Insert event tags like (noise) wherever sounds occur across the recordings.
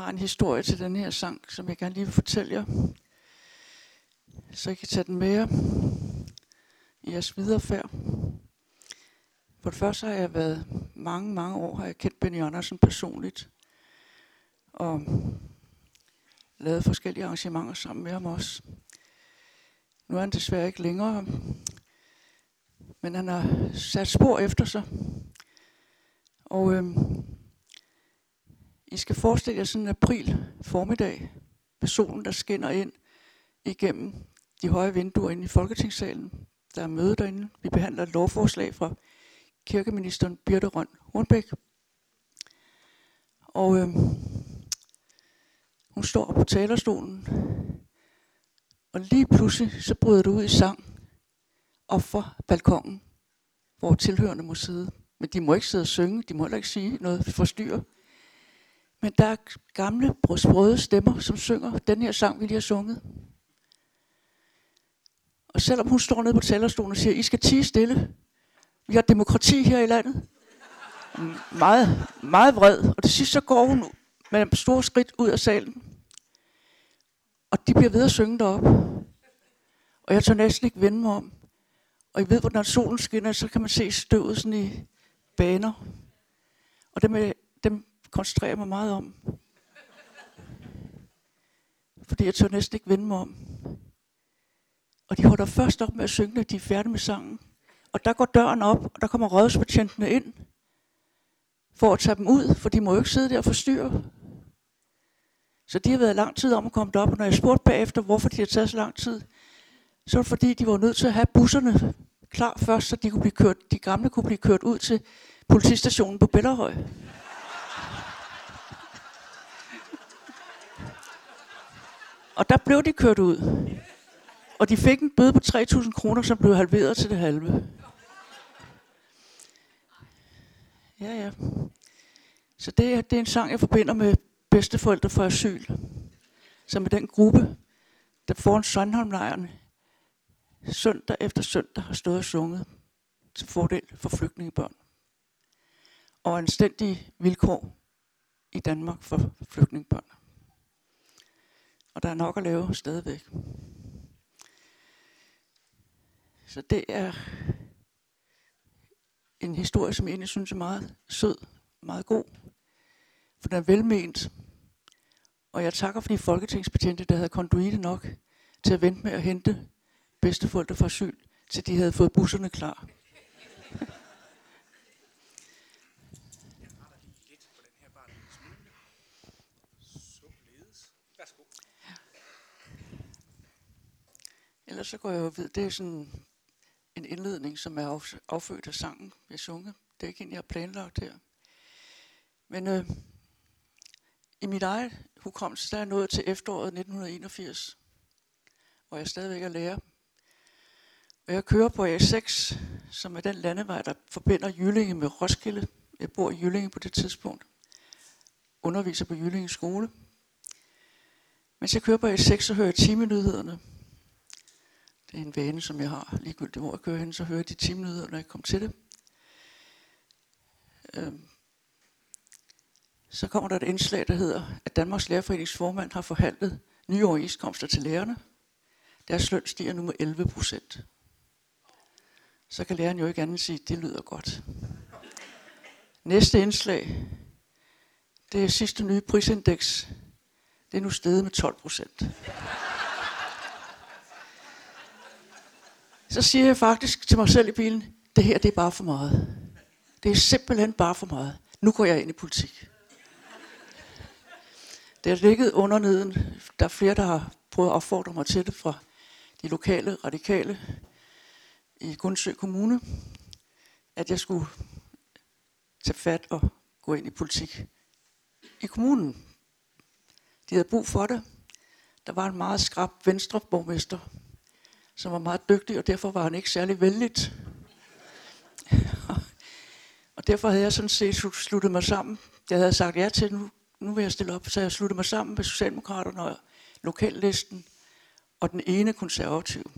har en historie til den her sang, som jeg gerne lige vil fortælle jer. Så I kan tage den med jer i jeres viderefærd. For det første har jeg været mange, mange år, har jeg kendt Benny Andersen personligt. Og lavet forskellige arrangementer sammen med ham også. Nu er han desværre ikke længere, men han har sat spor efter sig. Og øhm, i skal forestille jer sådan en april formiddag, med solen, der skinner ind igennem de høje vinduer inde i Folketingssalen. Der er møde derinde. Vi behandler et lovforslag fra kirkeministeren Birte Røn Hornbæk. Og øhm, hun står på talerstolen, og lige pludselig så bryder det ud i sang op for balkongen, hvor tilhørende må sidde. Men de må ikke sidde og synge, de må heller ikke sige noget forstyrre. Men der er gamle, sprøde stemmer, som synger den her sang, vi lige har sunget. Og selvom hun står nede på talerstolen og siger, I skal tige stille. Vi har demokrati her i landet. Meget, meget vred. Og det sidste så går hun med en stor skridt ud af salen. Og de bliver ved at synge derop. Og jeg tør næsten ikke vende mig om. Og I ved, hvor når solen skinner, så kan man se støvet sådan i baner. Og dem, dem koncentrere mig meget om. Fordi jeg tør næsten ikke vende mig om. Og de holder først op med at synge, når de er færdige med sangen. Og der går døren op, og der kommer rådspatientene ind for at tage dem ud, for de må jo ikke sidde der og forstyrre. Så de har været lang tid om at komme derop, og når jeg spurgte bagefter, hvorfor de har taget så lang tid, så var det fordi, de var nødt til at have busserne klar først, så de, kunne blive kørt, de gamle kunne blive kørt ud til politistationen på Bellerhøj. Og der blev de kørt ud. Og de fik en bøde på 3.000 kroner, som blev halveret til det halve. Ja, ja. Så det er, det er en sang, jeg forbinder med bedsteforældre for asyl. Som er den gruppe, der foran Sandholmlejren søndag efter søndag har stået og sunget til fordel for flygtningebørn. Og anstændige vilkår i Danmark for flygtningebørn. Og der er nok at lave stadigvæk. Så det er en historie, som jeg egentlig synes er meget sød, meget god. For den er velment. Og jeg takker for de folketingsbetjente, der havde konduite nok til at vente med at hente bedsteforældre fra syl, til de havde fået busserne klar. Ellers så går jeg jo ved, det er sådan en indledning, som er affødt af sangen, jeg har sunget. Det er ikke en, jeg har planlagt her. Men øh, i mit eget hukommelse, der er nået til efteråret 1981, hvor jeg stadigvæk er lærer. Og jeg kører på A6, som er den landevej, der forbinder Jyllinge med Roskilde. Jeg bor i Jyllinge på det tidspunkt. Underviser på Jyllinge skole. Mens jeg kører på A6, så hører jeg timenyhederne. Det er en vane, som jeg har. Ligegyldigt hvor jeg kører hen, så hører jeg de timenyheder, når jeg kommer til det. Øhm. Så kommer der et indslag, der hedder, at Danmarks Lærerforenings formand har forhandlet nye overenskomster til lærerne. Deres løn stiger nu med 11 procent. Så kan læreren jo ikke andet sige, at det lyder godt. Næste indslag, det er sidste nye prisindeks. Det er nu steget med 12 procent. Så siger jeg faktisk til mig selv i bilen, det her det er bare for meget. Det er simpelthen bare for meget. Nu går jeg ind i politik. Det har ligget under neden. Der er flere, der har prøvet at opfordre mig til det fra de lokale radikale i Gundsø Kommune, at jeg skulle tage fat og gå ind i politik i kommunen. De havde brug for det. Der var en meget skrab venstreborgmester, som var meget dygtig, og derfor var han ikke særlig vældigt. (laughs) og derfor havde jeg sådan set sluttet mig sammen. Jeg havde sagt ja til, nu, nu vil jeg stille op, så jeg sluttede mig sammen med Socialdemokraterne og lokallisten, og den ene konservativ.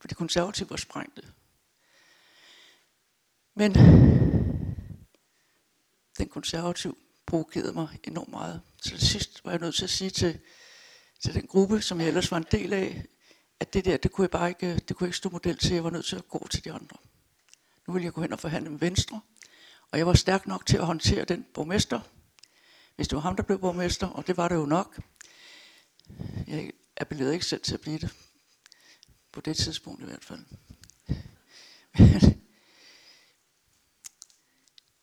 For de konservative var sprængte. Men den konservativ provokerede mig enormt meget. Så til sidst var jeg nødt til at sige til, til den gruppe, som jeg ellers var en del af, at det der, det kunne jeg bare ikke, det kunne jeg ikke stå model til. Jeg var nødt til at gå til de andre. Nu ville jeg gå hen og forhandle med Venstre, og jeg var stærk nok til at håndtere den borgmester, hvis det var ham, der blev borgmester, og det var det jo nok. Jeg appellerede ikke selv til at blive det. På det tidspunkt i hvert fald. (laughs)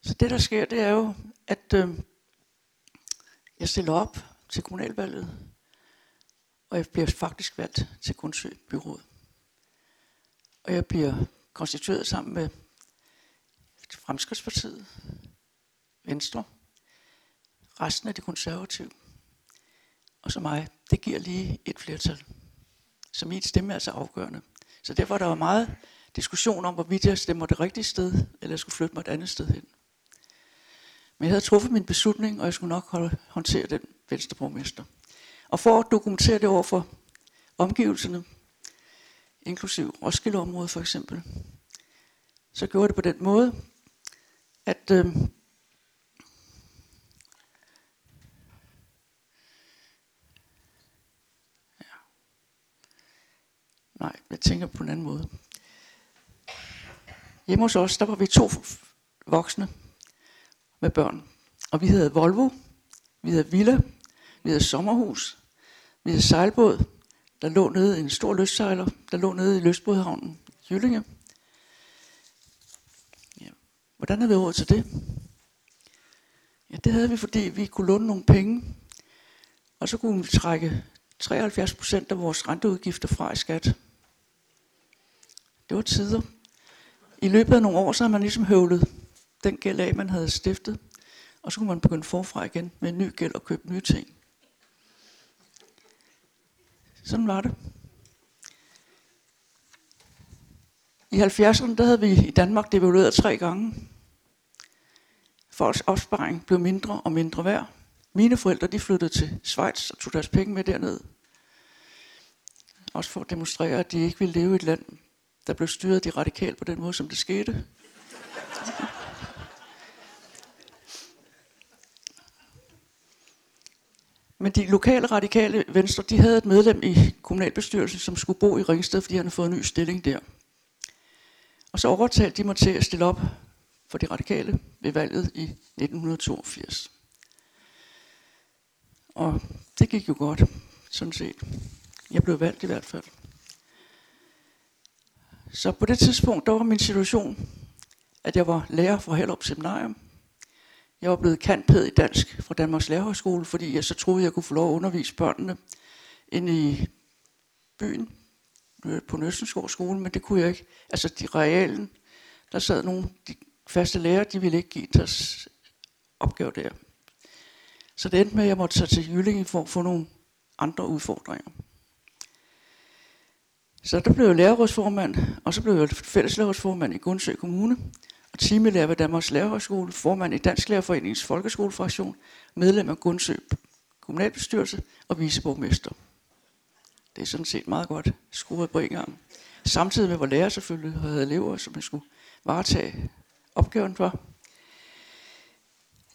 Så det, der sker, det er jo, at øh, jeg stiller op til kommunalvalget, og jeg bliver faktisk valgt til Grundsø Byråd. Og jeg bliver konstitueret sammen med Fremskridspartiet, Venstre, resten af de konservative, og så mig. Det giver lige et flertal. Så min stemme er altså afgørende. Så derfor der var meget diskussion om, hvorvidt jeg stemmer det rigtige sted, eller jeg skulle flytte mig et andet sted hen. Men jeg havde truffet min beslutning, og jeg skulle nok holde, håndtere den venstreborgmester. Og for at dokumentere det over for omgivelserne, inklusiv Roskildeområdet for eksempel, så gjorde det på den måde, at øh, ja. Nej, jeg tænker på en anden måde. Hjemme hos os, der var vi to voksne med børn. Og vi havde Volvo, vi havde villa, vi havde sommerhus, vi havde sejlbåd, der lå nede en stor lystsejler, der lå nede i lystbådhavnen Jyllinge. Ja. Hvordan havde vi råd til det? Ja, det havde vi, fordi vi kunne låne nogle penge, og så kunne vi trække 73 procent af vores renteudgifter fra i skat. Det var tider. I løbet af nogle år, så har man ligesom høvlet den gæld af, man havde stiftet, og så kunne man begynde forfra igen med en ny gæld og købe nye ting. Sådan var det. I 70'erne der havde vi i Danmark devalueret tre gange. Folks opsparing blev mindre og mindre værd. Mine forældre de flyttede til Schweiz og tog deres penge med derned. Også for at demonstrere, at de ikke ville leve i et land, der blev styret de radikalt på den måde, som det skete. Men de lokale radikale venstre, de havde et medlem i kommunalbestyrelsen, som skulle bo i Ringsted, fordi han havde fået en ny stilling der. Og så overtalte de mig til at stille op for de radikale ved valget i 1982. Og det gik jo godt, sådan set. Jeg blev valgt i hvert fald. Så på det tidspunkt, der var min situation, at jeg var lærer for Hellerup Seminarium. Jeg var blevet kantpæd i dansk fra Danmarks Lærerhøjskole, fordi jeg så troede, jeg kunne få lov at undervise børnene inde i byen øh, på Nøstensgård skole, men det kunne jeg ikke. Altså de realen, der sad nogle, de faste lærere, de ville ikke give deres opgave der. Så det endte med, at jeg måtte tage til Jyllinge for at få nogle andre udfordringer. Så der blev jeg lærerrådsformand, og så blev jeg fælleslærerrådsformand i Gundsø Kommune timelærer ved Danmarks Lærerhøjskole, formand i Dansk Lærerforeningens Folkeskolefraktion, medlem af Gundsø kommunalbestyrelse og viceborgmester. Det er sådan set meget godt skruet på en gang. Samtidig med, hvor lærer selvfølgelig havde elever, som jeg skulle varetage opgaven for.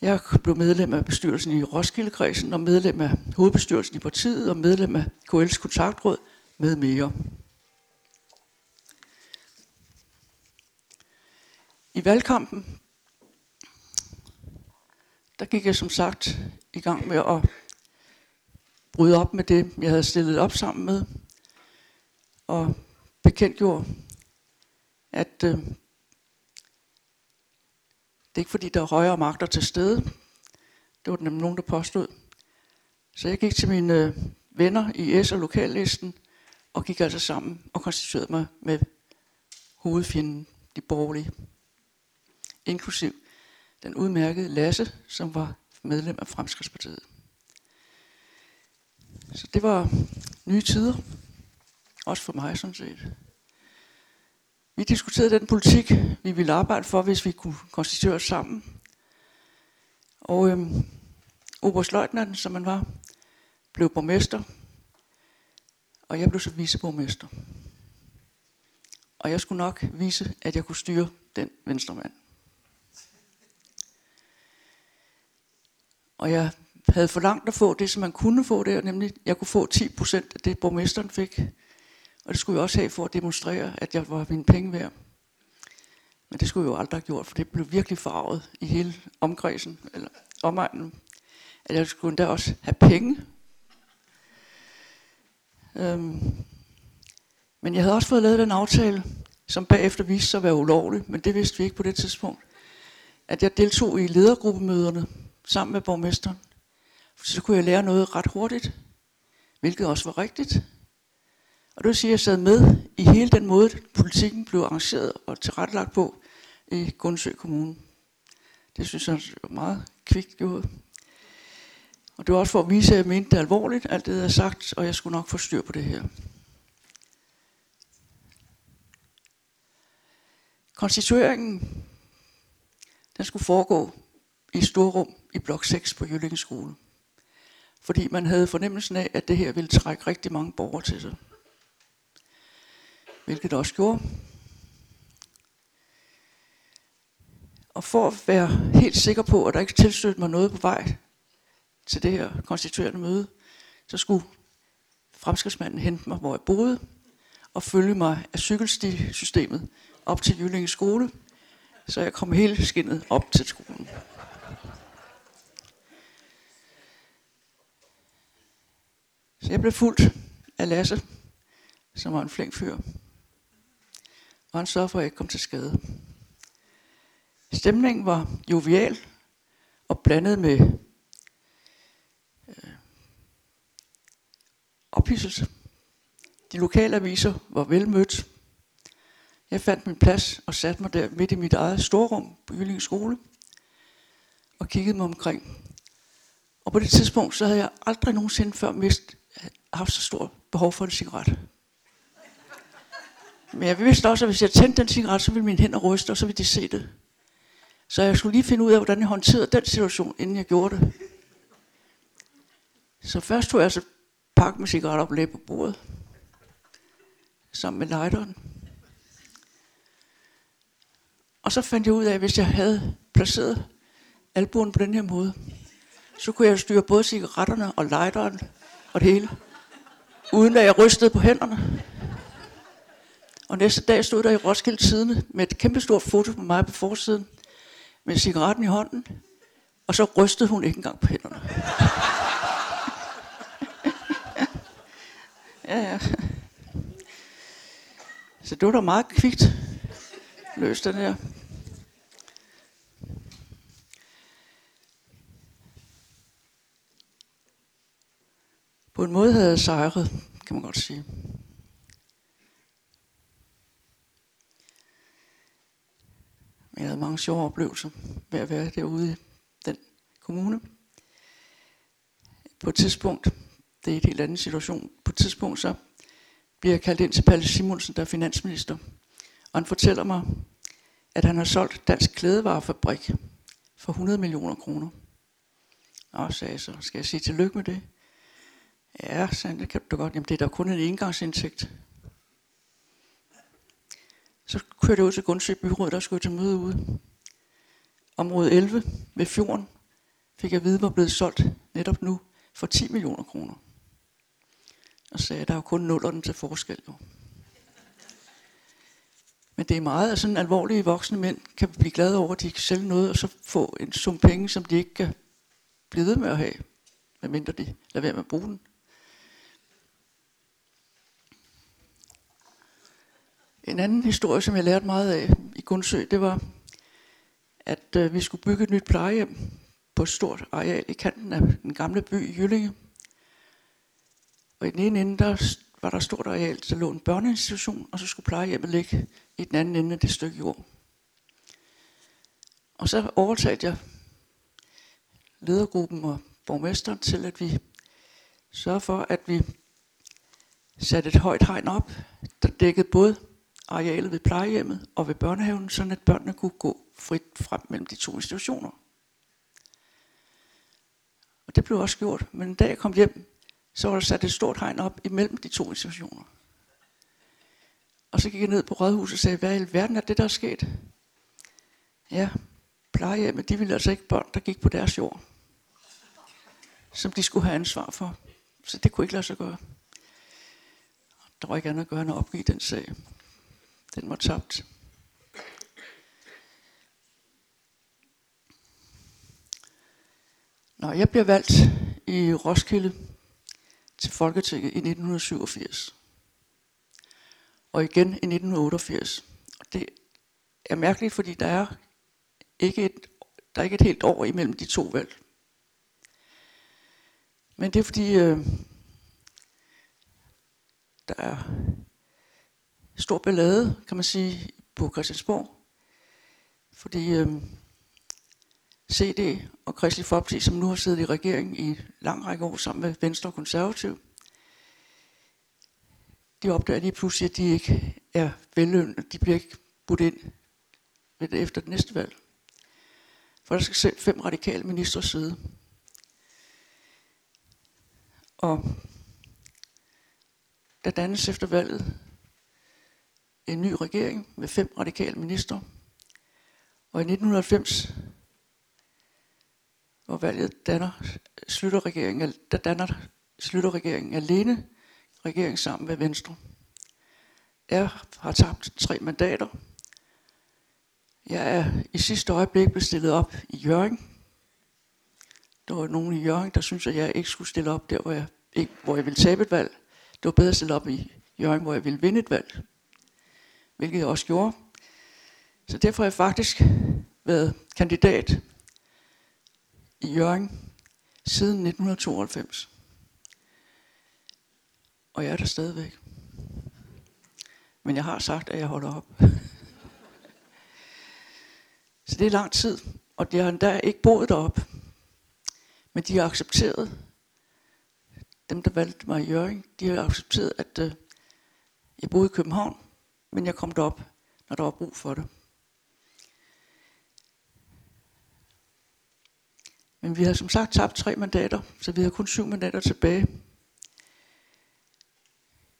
Jeg blev medlem af bestyrelsen i Roskildekredsen, og medlem af hovedbestyrelsen i partiet, og medlem af KL's kontaktråd med mere. I valgkampen, der gik jeg som sagt i gang med at bryde op med det, jeg havde stillet op sammen med, og bekendtgjorde, at øh, det er ikke fordi, der er højere magter til stede. Det var der nemlig nogen, der påstod. Så jeg gik til mine øh, venner i S- og lokallisten, og gik altså sammen og konstituerede mig med hovedfjenden, de borgerlige inklusiv den udmærkede Lasse, som var medlem af Fremskridspartiet. Så det var nye tider, også for mig sådan set. Vi diskuterede den politik, vi ville arbejde for, hvis vi kunne konstituere os sammen. Og øhm, Oberstløjtnanten, som man var, blev borgmester, og jeg blev så viceborgmester. Og jeg skulle nok vise, at jeg kunne styre den venstremand. Og jeg havde forlangt at få det, som man kunne få der, nemlig jeg kunne få 10 procent af det, borgmesteren fik. Og det skulle jeg også have for at demonstrere, at jeg var mine penge værd. Men det skulle jeg jo aldrig have gjort, for det blev virkelig farvet i hele omkredsen, eller omegnen, at jeg skulle endda også have penge. Øhm. Men jeg havde også fået lavet den aftale, som bagefter viste sig at være ulovlig, men det vidste vi ikke på det tidspunkt, at jeg deltog i ledergruppemøderne sammen med borgmesteren. Så kunne jeg lære noget ret hurtigt, hvilket også var rigtigt. Og det vil sige, at jeg sad med i hele den måde, politikken blev arrangeret og tilrettelagt på i Gundsø Kommune. Det synes jeg var meget kvikt gjort. Og det var også for at vise, at jeg mente det alvorligt, alt det, jeg havde sagt, og jeg skulle nok få styr på det her. Konstitueringen, den skulle foregå i storrum i blok 6 på Jyllinge Skole. Fordi man havde fornemmelsen af, at det her ville trække rigtig mange borgere til sig. Hvilket det også gjorde. Og for at være helt sikker på, at der ikke tilstødte mig noget på vej til det her konstituerende møde, så skulle fremskridsmanden hente mig, hvor jeg boede, og følge mig af cykelstisystemet op til Jyllinge skole, så jeg kom hele skinnet op til skolen. Så jeg blev fuldt af Lasse, som var en flink fyr. Og han sørgede for, at jeg ikke kom til skade. Stemningen var jovial og blandet med øh, ophidselse. De lokale aviser var velmødt. Jeg fandt min plads og satte mig der midt i mit eget storrum på Jyllinge skole og kiggede mig omkring. Og på det tidspunkt, så havde jeg aldrig nogensinde før mist, haft så stort behov for en cigaret. Men jeg vidste også, at hvis jeg tændte den cigaret, så ville mine hænder ryste, og så ville de se det. Så jeg skulle lige finde ud af, hvordan jeg håndterede den situation, inden jeg gjorde det. Så først tog jeg altså pakke med cigaretter op på bordet. Sammen med lighteren. Og så fandt jeg ud af, at hvis jeg havde placeret albuen på den her måde, så kunne jeg styre både cigaretterne og lighteren og det hele, uden at jeg rystede på hænderne. Og næste dag stod der i Roskilde Tidene med et kæmpestort foto på mig på forsiden, med cigaretten i hånden, og så rystede hun ikke engang på hænderne. (laughs) ja, ja. Så det var da meget kvikt løst, den her. På en måde havde jeg sejret, kan man godt sige. Men jeg havde mange sjove oplevelser ved at være derude i den kommune. På et tidspunkt, det er en helt anden situation, på et tidspunkt så bliver jeg kaldt ind til Palle Simonsen, der er finansminister. Og han fortæller mig, at han har solgt Dansk Klædevarefabrik for 100 millioner kroner. Og sagde så, skal jeg sige tillykke med det? Ja, sagde det kan du godt. Jamen, det er da kun en engangsindtægt. Så kørte jeg ud til Gunsø Byråd, der skulle til møde ude. Område 11 ved fjorden fik jeg at vide, var blevet solgt netop nu for 10 millioner kroner. Og sagde, at der er jo kun nullerne til forskel. Jo. Men det er meget, at sådan alvorlige voksne mænd kan blive glade over, at de kan sælge noget, og så få en sum penge, som de ikke kan blive ved med at have, medmindre de lader være med at bruge den. En anden historie, som jeg lærte meget af i Gundsø, det var, at øh, vi skulle bygge et nyt plejehjem på et stort areal i kanten af den gamle by i Jyllinge. Og i den ene ende, der var der et stort areal, der lå en børneinstitution, og så skulle plejehjemmet ligge i den anden ende af det stykke jord. Og så overtalte jeg ledergruppen og borgmesteren til, at vi sørger for, at vi satte et højt hegn op, der dækkede både arealet ved plejehjemmet og ved børnehaven, så at børnene kunne gå frit frem mellem de to institutioner. Og det blev også gjort, men en dag jeg kom hjem, så var der sat et stort hegn op imellem de to institutioner. Og så gik jeg ned på rådhuset og sagde, hvad i alverden er det, der er sket? Ja, plejehjemmet, de ville altså ikke børn, der gik på deres jord. som de skulle have ansvar for. Så det kunne ikke lade sig gøre. Der var ikke andet at gøre end at opgive den sag. Den var tabt. Når jeg bliver valgt i Roskilde til Folketinget i 1987, og igen i 1988. Og det er mærkeligt, fordi der er ikke et, der er ikke et helt år imellem de to valg. Men det er fordi, øh, der er stor ballade, kan man sige, på Christiansborg. Fordi øh, CD og Kristelig Folkeparti, som nu har siddet i regeringen i lang række år sammen med Venstre og Konservativ, de opdager lige pludselig, at de ikke er vellønnet. De bliver ikke budt ind ved det efter det næste valg. For der skal selv fem radikale ministre sidde. Og der dannes efter valget en ny regering med fem radikale ministre. Og i 1990, hvor valget danner, slutter regeringen, der danner slutter regeringen alene regering sammen med Venstre. Jeg har tabt tre mandater. Jeg er i sidste øjeblik bestillet stillet op i Jørgen. Der var nogen i Jørgen, der synes at jeg ikke skulle stille op der, hvor jeg, ikke, hvor jeg ville tabe et valg. Det var bedre at stille op i Jørgen, hvor jeg ville vinde et valg. Hvilket jeg også gjorde. Så derfor har jeg faktisk været kandidat i Jørgen siden 1992. Og jeg er der stadigvæk. Men jeg har sagt, at jeg holder op. (laughs) Så det er lang tid, og de har endda ikke boet derop. Men de har accepteret, dem der valgte mig i Jørgen, de har accepteret, at øh, jeg boede i København, men jeg kom derop, når der var brug for det. Men vi har som sagt tabt tre mandater, så vi har kun syv mandater tilbage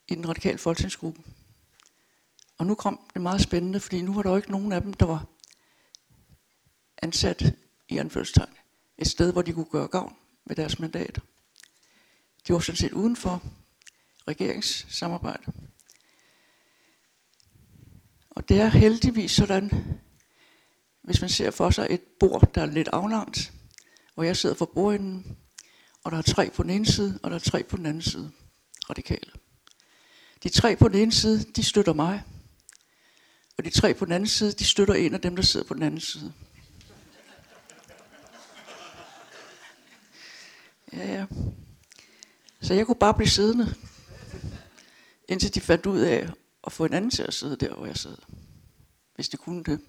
i den radikale folketingsgruppe. Og nu kom det meget spændende, fordi nu var der jo ikke nogen af dem, der var ansat i anførselstegn et sted, hvor de kunne gøre gavn med deres mandat. De var sådan set uden for regeringssamarbejde. Og det er heldigvis sådan, hvis man ser for sig et bord, der er lidt aflangt, hvor jeg sidder for bordenden, og der er tre på den ene side, og der er tre på den anden side, radikale. De tre på den ene side, de støtter mig. Og de tre på den anden side, de støtter en af dem, der sidder på den anden side. Ja, ja. Så jeg kunne bare blive siddende, indtil de fandt ud af at få en anden til at sidde der, hvor jeg sad. Hvis de kunne det.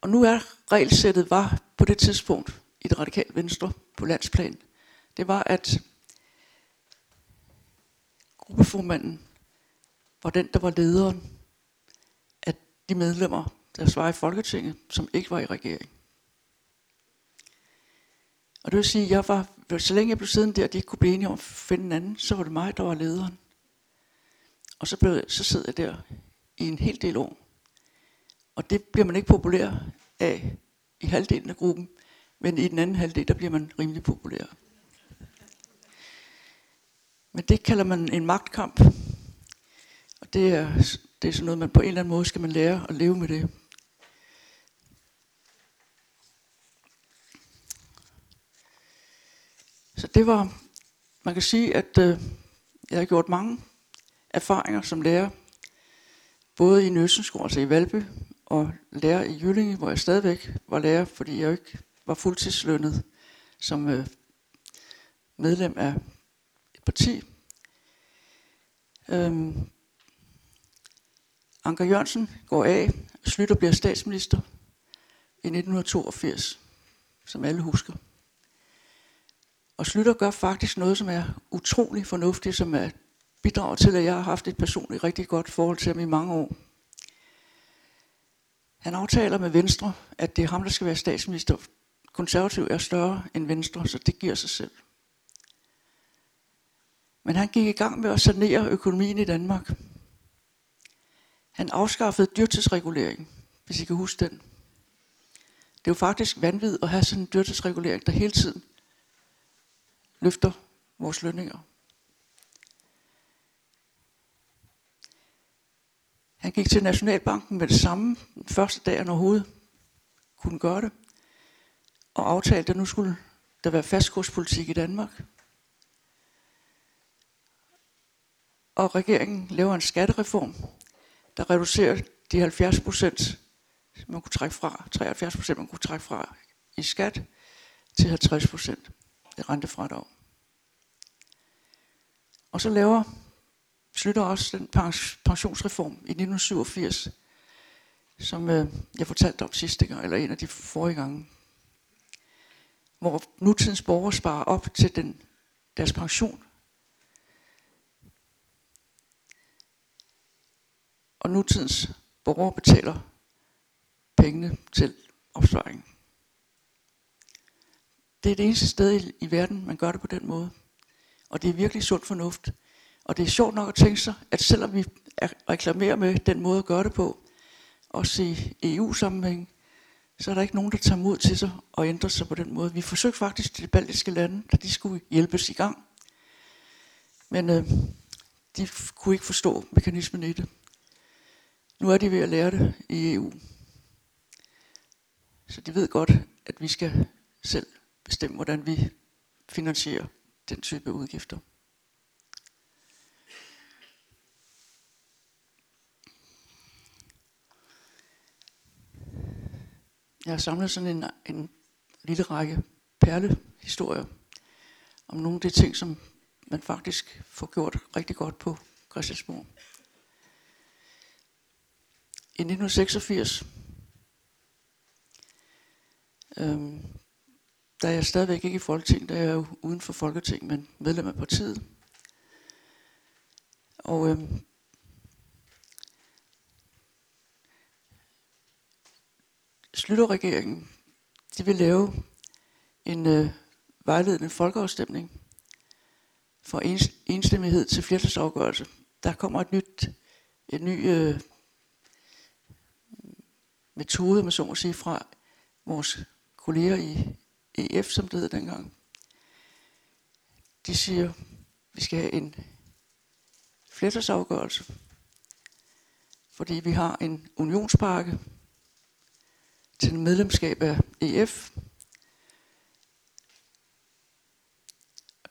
Og nu er regelsættet var på det tidspunkt i det radikale venstre på landsplan. Det var, at gruppeformanden var den, der var lederen af de medlemmer, der var i Folketinget, som ikke var i regering. Og det vil sige, at jeg var, så længe jeg blev siddende der, at de ikke kunne blive enige om at finde en anden, så var det mig, der var lederen. Og så, blev, så sidder jeg der i en hel del år. Og det bliver man ikke populær af i halvdelen af gruppen, men i den anden halvdel, der bliver man rimelig populær. Men det kalder man en magtkamp. Og det er, det er sådan noget, man på en eller anden måde skal man lære at leve med det. Så det var, man kan sige, at øh, jeg har gjort mange erfaringer som lærer, både i Nøssenskov, altså i Valby, og lærer i Jyllinge, hvor jeg stadigvæk var lærer, fordi jeg ikke var fuldtidslønnet som øh, medlem af et parti. Øhm, Anker Jørgensen går af, Slytter bliver statsminister i 1982, som alle husker. Og Slytter gør faktisk noget, som er utrolig fornuftigt, som er bidrager til, at jeg har haft et personligt rigtig godt forhold til ham i mange år. Han aftaler med Venstre, at det er ham, der skal være statsminister. Konservativ er større end Venstre, så det giver sig selv. Men han gik i gang med at sanere økonomien i Danmark. Han afskaffede dyrtidsregulering, hvis I kan huske den. Det er jo faktisk vanvittigt at have sådan en dyrtidsregulering, der hele tiden løfter vores lønninger. Han gik til Nationalbanken med det samme den første dag, han overhovedet kunne gøre det, og aftalte, at nu skulle der være fastkurspolitik i Danmark. Og regeringen laver en skattereform, der reducerer de 70 procent, man kunne trække fra, 73 procent, man kunne trække fra i skat, til 50 procent i rentefradrag. Og så laver slutter også den pensionsreform i 1987, som øh, jeg fortalte om sidste gang, eller en af de forrige gange, hvor nutidens borgere sparer op til den, deres pension. Og nutidens borgere betaler pengene til opsparingen. Det er det eneste sted i, i verden, man gør det på den måde. Og det er virkelig sund fornuft. Og det er sjovt nok at tænke sig, at selvom vi reklamerer med den måde at gøre det på, også i EU-sammenhæng, så er der ikke nogen, der tager mod til sig og ændrer sig på den måde. Vi forsøgte faktisk de baltiske lande, da de skulle hjælpes i gang. Men øh, de kunne ikke forstå mekanismen i det. Nu er de ved at lære det i EU. Så de ved godt, at vi skal selv bestemme, hvordan vi finansierer den type udgifter. Jeg har samlet sådan en, en lille række perlehistorier om nogle af de ting, som man faktisk får gjort rigtig godt på Christiansborg. I 1986, øhm, da jeg stadigvæk ikke i Folketing, jeg er jeg jo uden for Folketing, men medlem af partiet. Og øhm, Slytterregeringen, de vil lave en øh, vejledende folkeafstemning for ens, enstemmighed til flertalsafgørelse. Der kommer et nyt, en ny øh, metode, man så må sige, fra vores kolleger i EF, som det hed dengang. De siger, vi skal have en flertalsafgørelse, fordi vi har en unionspakke, til medlemskab af EF.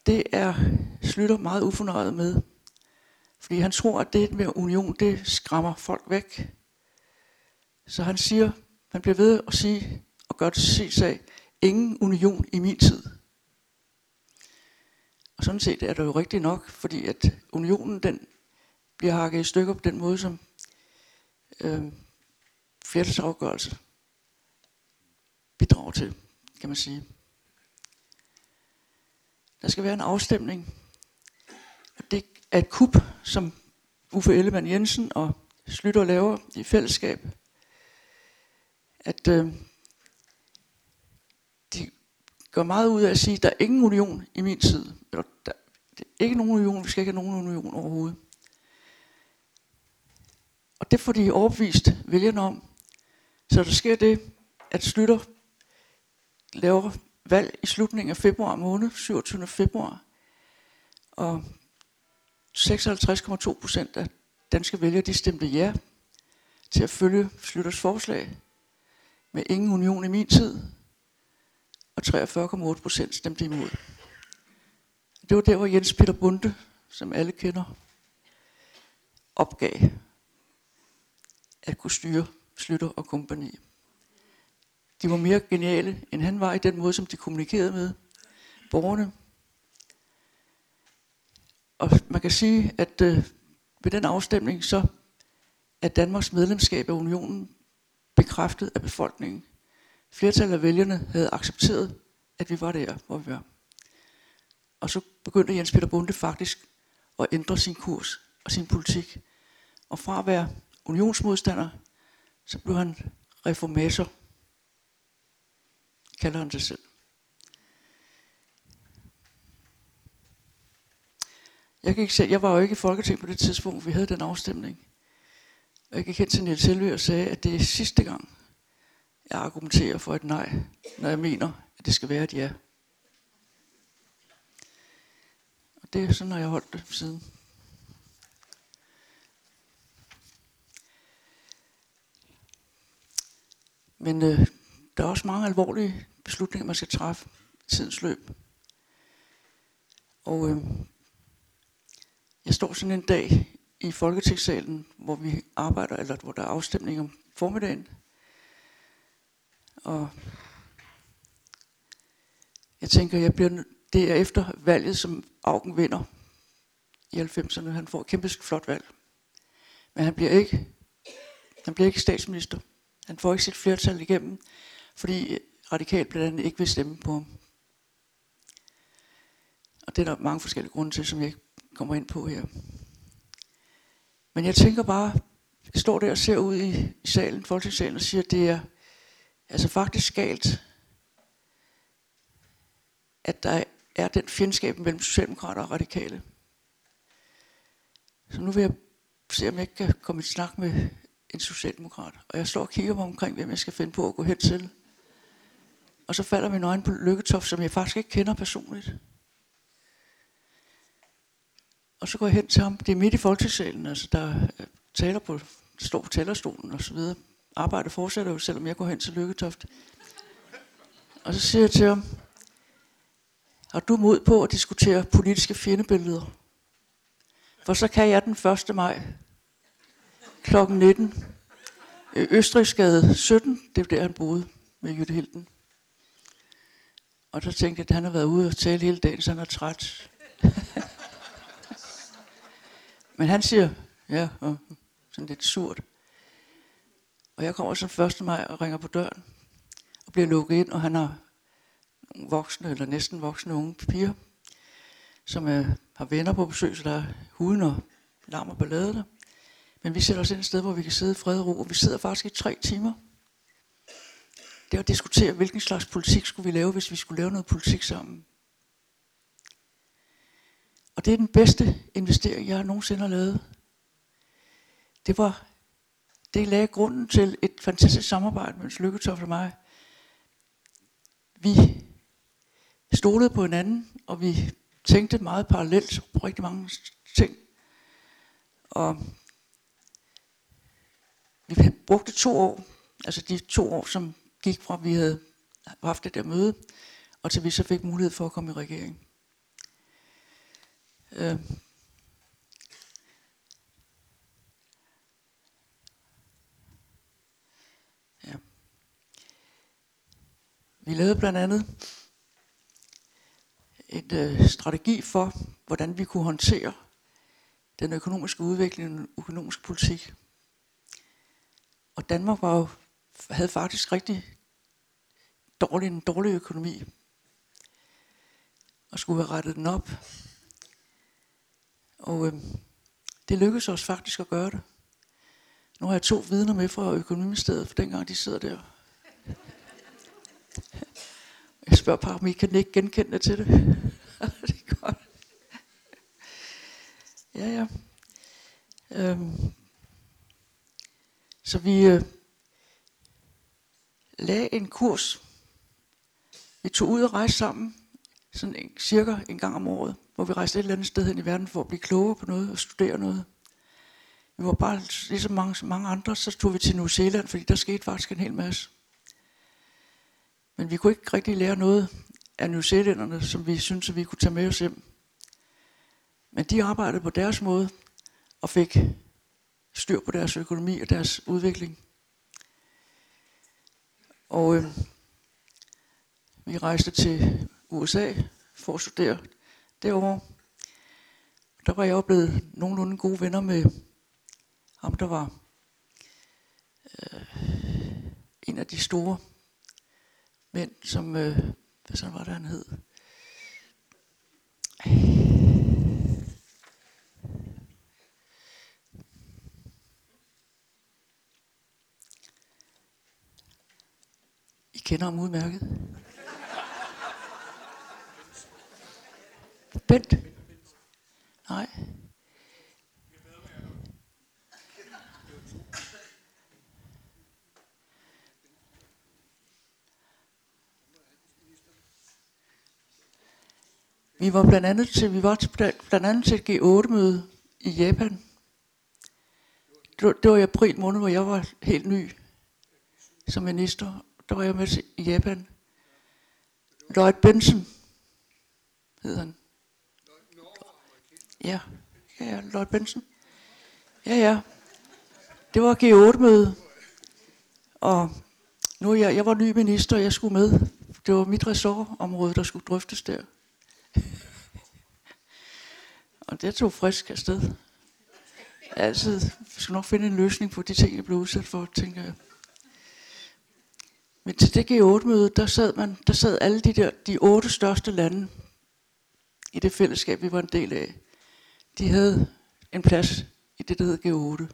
Det er Slytter meget ufornøjet med, fordi han tror, at det med union, det skræmmer folk væk. Så han siger, han bliver ved at sige, og gøre det sig sag, ingen union i min tid. Og sådan set er det jo rigtigt nok, fordi at unionen den bliver hakket i stykker på den måde, som øh, flertalsafgørelse bidrage til, kan man sige. Der skal være en afstemning. Det er et kup, som Uffe Ellemann Jensen og Slytter laver i fællesskab. At øh, de går meget ud af at sige, at der er ingen union i min tid. Eller, der, det er ikke nogen union, vi skal ikke have nogen union overhovedet. Og det får de overbevist vælgerne om. Så der sker det, at Slytter laver valg i slutningen af februar måned, 27. februar, og 56,2 procent af danske vælgere, de stemte ja til at følge Slytters forslag med ingen union i min tid, og 43,8 procent stemte imod. Det var der, hvor Jens Peter Bunde, som alle kender, opgav at kunne styre Slytter og kompagni. De var mere geniale, end han var i den måde, som de kommunikerede med borgerne. Og man kan sige, at øh, ved den afstemning, så er Danmarks medlemskab af unionen bekræftet af befolkningen. Flertallet af vælgerne havde accepteret, at vi var der, hvor vi var. Og så begyndte Jens Peter Bunde faktisk at ændre sin kurs og sin politik. Og fra at være unionsmodstander, så blev han reformator kalder han sig selv. Jeg, kan ikke se, jeg var jo ikke i Folketing på det tidspunkt, vi havde den afstemning. Og jeg gik hen til Niels Helve og sagde, at det er sidste gang, jeg argumenterer for et nej, når jeg mener, at det skal være et ja. Og det er sådan, har jeg holdt det siden. Men øh, der er også mange alvorlige beslutninger, man skal træffe i tidens løb. Og øh, jeg står sådan en dag i Folketingssalen, hvor vi arbejder, eller hvor der er afstemning om formiddagen. Og jeg tænker, jeg bliver, det er efter valget, som Augen vinder i 90'erne. Han får et kæmpe flot valg. Men han bliver ikke, han bliver ikke statsminister. Han får ikke sit flertal igennem, fordi radikal blandt andet ikke vil stemme på ham. Og det er der mange forskellige grunde til, som jeg ikke kommer ind på her. Men jeg tænker bare, jeg står der og ser ud i, salen, folketingssalen, og siger, at det er altså faktisk galt, at der er den fjendskab mellem socialdemokrater og radikale. Så nu vil jeg se, om jeg ikke kan komme i snak med en socialdemokrat. Og jeg står og kigger mig omkring, hvem jeg skal finde på at gå hen til. Og så falder min øjne på Lykketoft, som jeg faktisk ikke kender personligt. Og så går jeg hen til ham. Det er midt i folketingssalen, altså der øh, taler på, står på talerstolen og så videre. Arbejdet fortsætter jo, selvom jeg går hen til Lykketoft. Og så siger jeg til ham, har du mod på at diskutere politiske fjendebilleder? For så kan jeg den 1. maj kl. 19. Øh, Østrigsgade 17, det er der han boede med Jytte Hilden. Og så tænkte jeg, at han har været ude og tale hele dagen, så han er træt. (laughs) Men han siger, ja, og sådan lidt surt. Og jeg kommer så 1. maj og ringer på døren, og bliver lukket ind, og han har nogle voksne, eller næsten voksne unge piger, som er, har venner på besøg, så der er huden og larm og ballade der. Men vi sætter os ind et sted, hvor vi kan sidde i fred og ro, og vi sidder faktisk i tre timer. Det var at diskutere, hvilken slags politik skulle vi lave, hvis vi skulle lave noget politik sammen. Og det er den bedste investering, jeg nogensinde har lavet. Det var, det lagde grunden til et fantastisk samarbejde mellem Lykketoft og mig. Vi stolede på hinanden, og vi tænkte meget parallelt på rigtig mange ting. Og vi brugte to år, altså de to år, som gik fra, at vi havde haft det der møde, og til vi så fik mulighed for at komme i regering. Øh. Ja. Vi lavede blandt andet en øh, strategi for, hvordan vi kunne håndtere den økonomiske udvikling og den økonomiske politik. Og Danmark var jo, havde faktisk rigtig dårlig, en dårlig økonomi. Og skulle have rettet den op. Og øh, det lykkedes os faktisk at gøre det. Nu har jeg to vidner med fra økonomistedet, for dengang de sidder der. Jeg spørger bare, om I kan ikke genkende det til det. (laughs) det er godt. Ja, ja. Øhm. Så vi øh, lagde en kurs. Vi tog ud og rejste sammen, sådan en, cirka en gang om året, hvor vi rejste et eller andet sted hen i verden for at blive klogere på noget og studere noget. Vi var bare ligesom mange, mange andre, så tog vi til New Zealand, fordi der skete faktisk en hel masse. Men vi kunne ikke rigtig lære noget af New Zealanderne, som vi syntes, at vi kunne tage med os hjem. Men de arbejdede på deres måde og fik styr på deres økonomi og deres udvikling. Og øh, vi rejste til USA for at studere derovre. Der var jeg jo blevet nogenlunde gode venner med ham, der var øh, en af de store mænd, som, øh, hvad så var det, han hed? kender ham udmærket. Bent? Nej. Vi var blandt andet til, vi var blandt andet til G8-møde i Japan. Det var, det var i april måned, hvor jeg var helt ny som minister. Der var jeg med til, i Japan. Lloyd Benson hed han. Ja, ja, ja, Lloyd Benson. Ja, ja. Det var G8-møde. Og nu jeg, jeg var ny minister, og jeg skulle med. Det var mit ressortområde, der skulle drøftes der. og det tog frisk afsted. Altid, vi skal nok finde en løsning på de ting, jeg blev udsat for, tænker jeg. Men til det G8-møde, der sad, man, der sad alle de, der, de otte største lande i det fællesskab, vi var en del af. De havde en plads i det, der hed G8.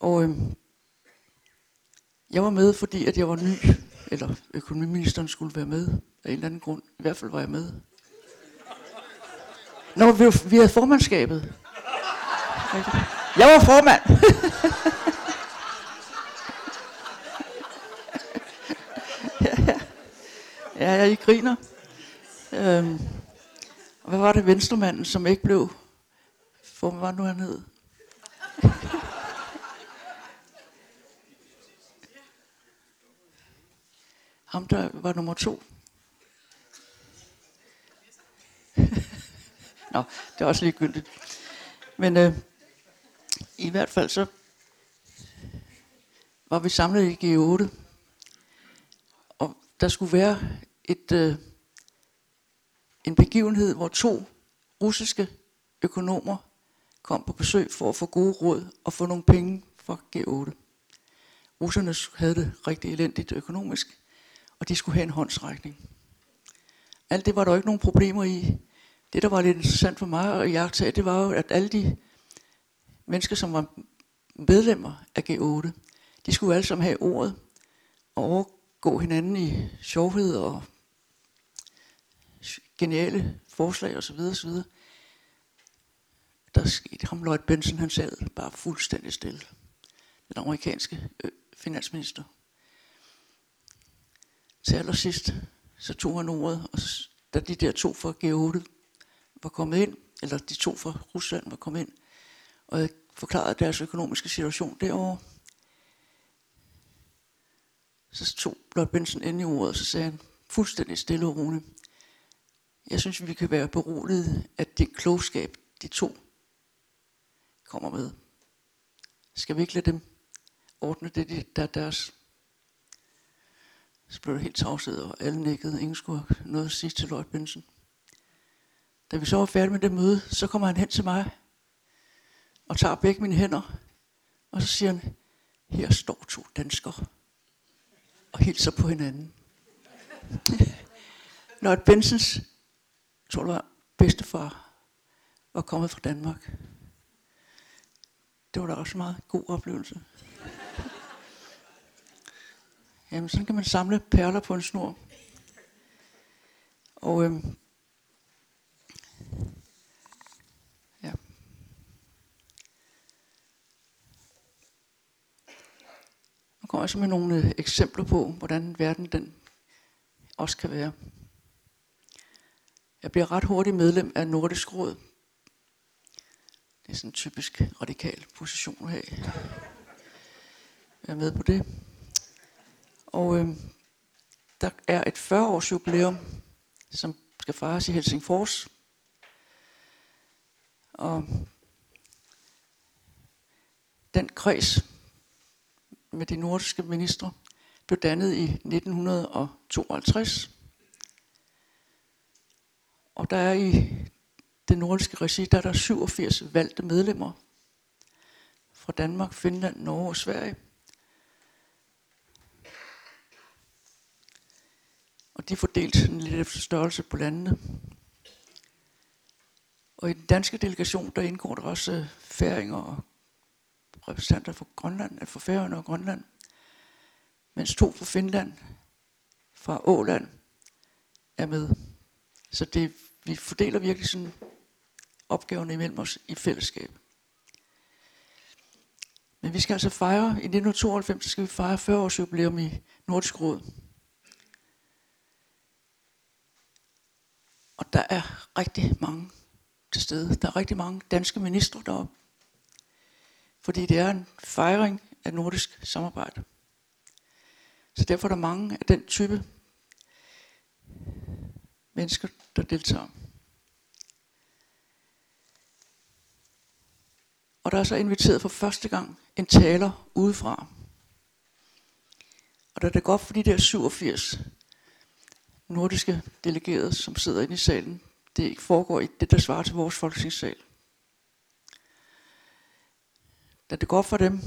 Og øhm, jeg var med, fordi at jeg var ny, eller økonomiministeren skulle være med af en eller anden grund. I hvert fald var jeg med. Nå, vi, vi havde formandskabet. Jeg var formand. (laughs) ja. jeg I griner. Øhm, og hvad var det venstremanden, som ikke blev formand, var nu han hed? (laughs) Ham, der var nummer to. (laughs) Nå, det er også ligegyldigt. Men øh, i hvert fald så var vi samlet i G8. Og der skulle være et, øh, en begivenhed, hvor to russiske økonomer kom på besøg for at få gode råd og få nogle penge fra G8. Russerne havde det rigtig elendigt økonomisk, og de skulle have en håndsrækning. Alt det var der ikke nogen problemer i. Det, der var lidt interessant for mig at jagtage, det var jo, at alle de mennesker, som var medlemmer af G8, de skulle alle sammen have ordet og overgå hinanden i sjovhed og geniale forslag osv. osv. Der skete ham Lloyd Benson, han sad bare fuldstændig stille. Den amerikanske øh, finansminister. Til allersidst, så tog han ordet, og da de der to fra G8 var kommet ind, eller de to fra Rusland var kommet ind, og forklarede deres økonomiske situation derovre, så tog Lloyd Benson ind i ordet, og så sagde han fuldstændig stille og roligt, jeg synes, vi kan være beroliget, at det klogskab, de to kommer med. Skal vi ikke lade dem ordne det, der er deres? Så blev det helt tavset, og alle nikkede. Ingen skulle have noget at sige til Lloyd Benson. Da vi så var færdige med det møde, så kommer han hen til mig og tager begge mine hænder, og så siger han, her står to danskere og hilser på hinanden. (laughs) Lloyd Bensons tror det var bedstefar var kommet fra Danmark. Det var da også en meget god oplevelse. Jamen, sådan kan man samle perler på en snor. Og øhm, ja. Nu kommer jeg så med nogle øh, eksempler på, hvordan verden den også kan være. Jeg bliver ret hurtigt medlem af Nordisk Råd. Det er sådan en typisk radikal position at have. Jeg er med på det. Og øh, der er et 40-års jubilæum, som skal fejres i Helsingfors. Og den kreds med de nordiske ministre blev dannet i 1952 og der er i det nordiske regi, der er der 87 valgte medlemmer fra Danmark, Finland, Norge og Sverige. Og de er fordelt sådan lidt efter størrelse på landene. Og i den danske delegation, der indgår der også øh, færinger og repræsentanter for Grønland, øh, for Færøerne og Grønland. Mens to fra Finland, fra Åland, er med. Så det, vi fordeler virkelig sådan opgaverne imellem os i fællesskab. Men vi skal altså fejre, i 1992 skal vi fejre 40 års jubilæum i Nordisk Råd. Og der er rigtig mange til stede. Der er rigtig mange danske ministre deroppe. Fordi det er en fejring af nordisk samarbejde. Så derfor er der mange af den type mennesker, der deltager. Og der er så inviteret for første gang en taler udefra. Og da det godt for de der 87 nordiske delegerede, som sidder inde i salen, det foregår i det, der svarer til vores folketingssal. Da det går for dem,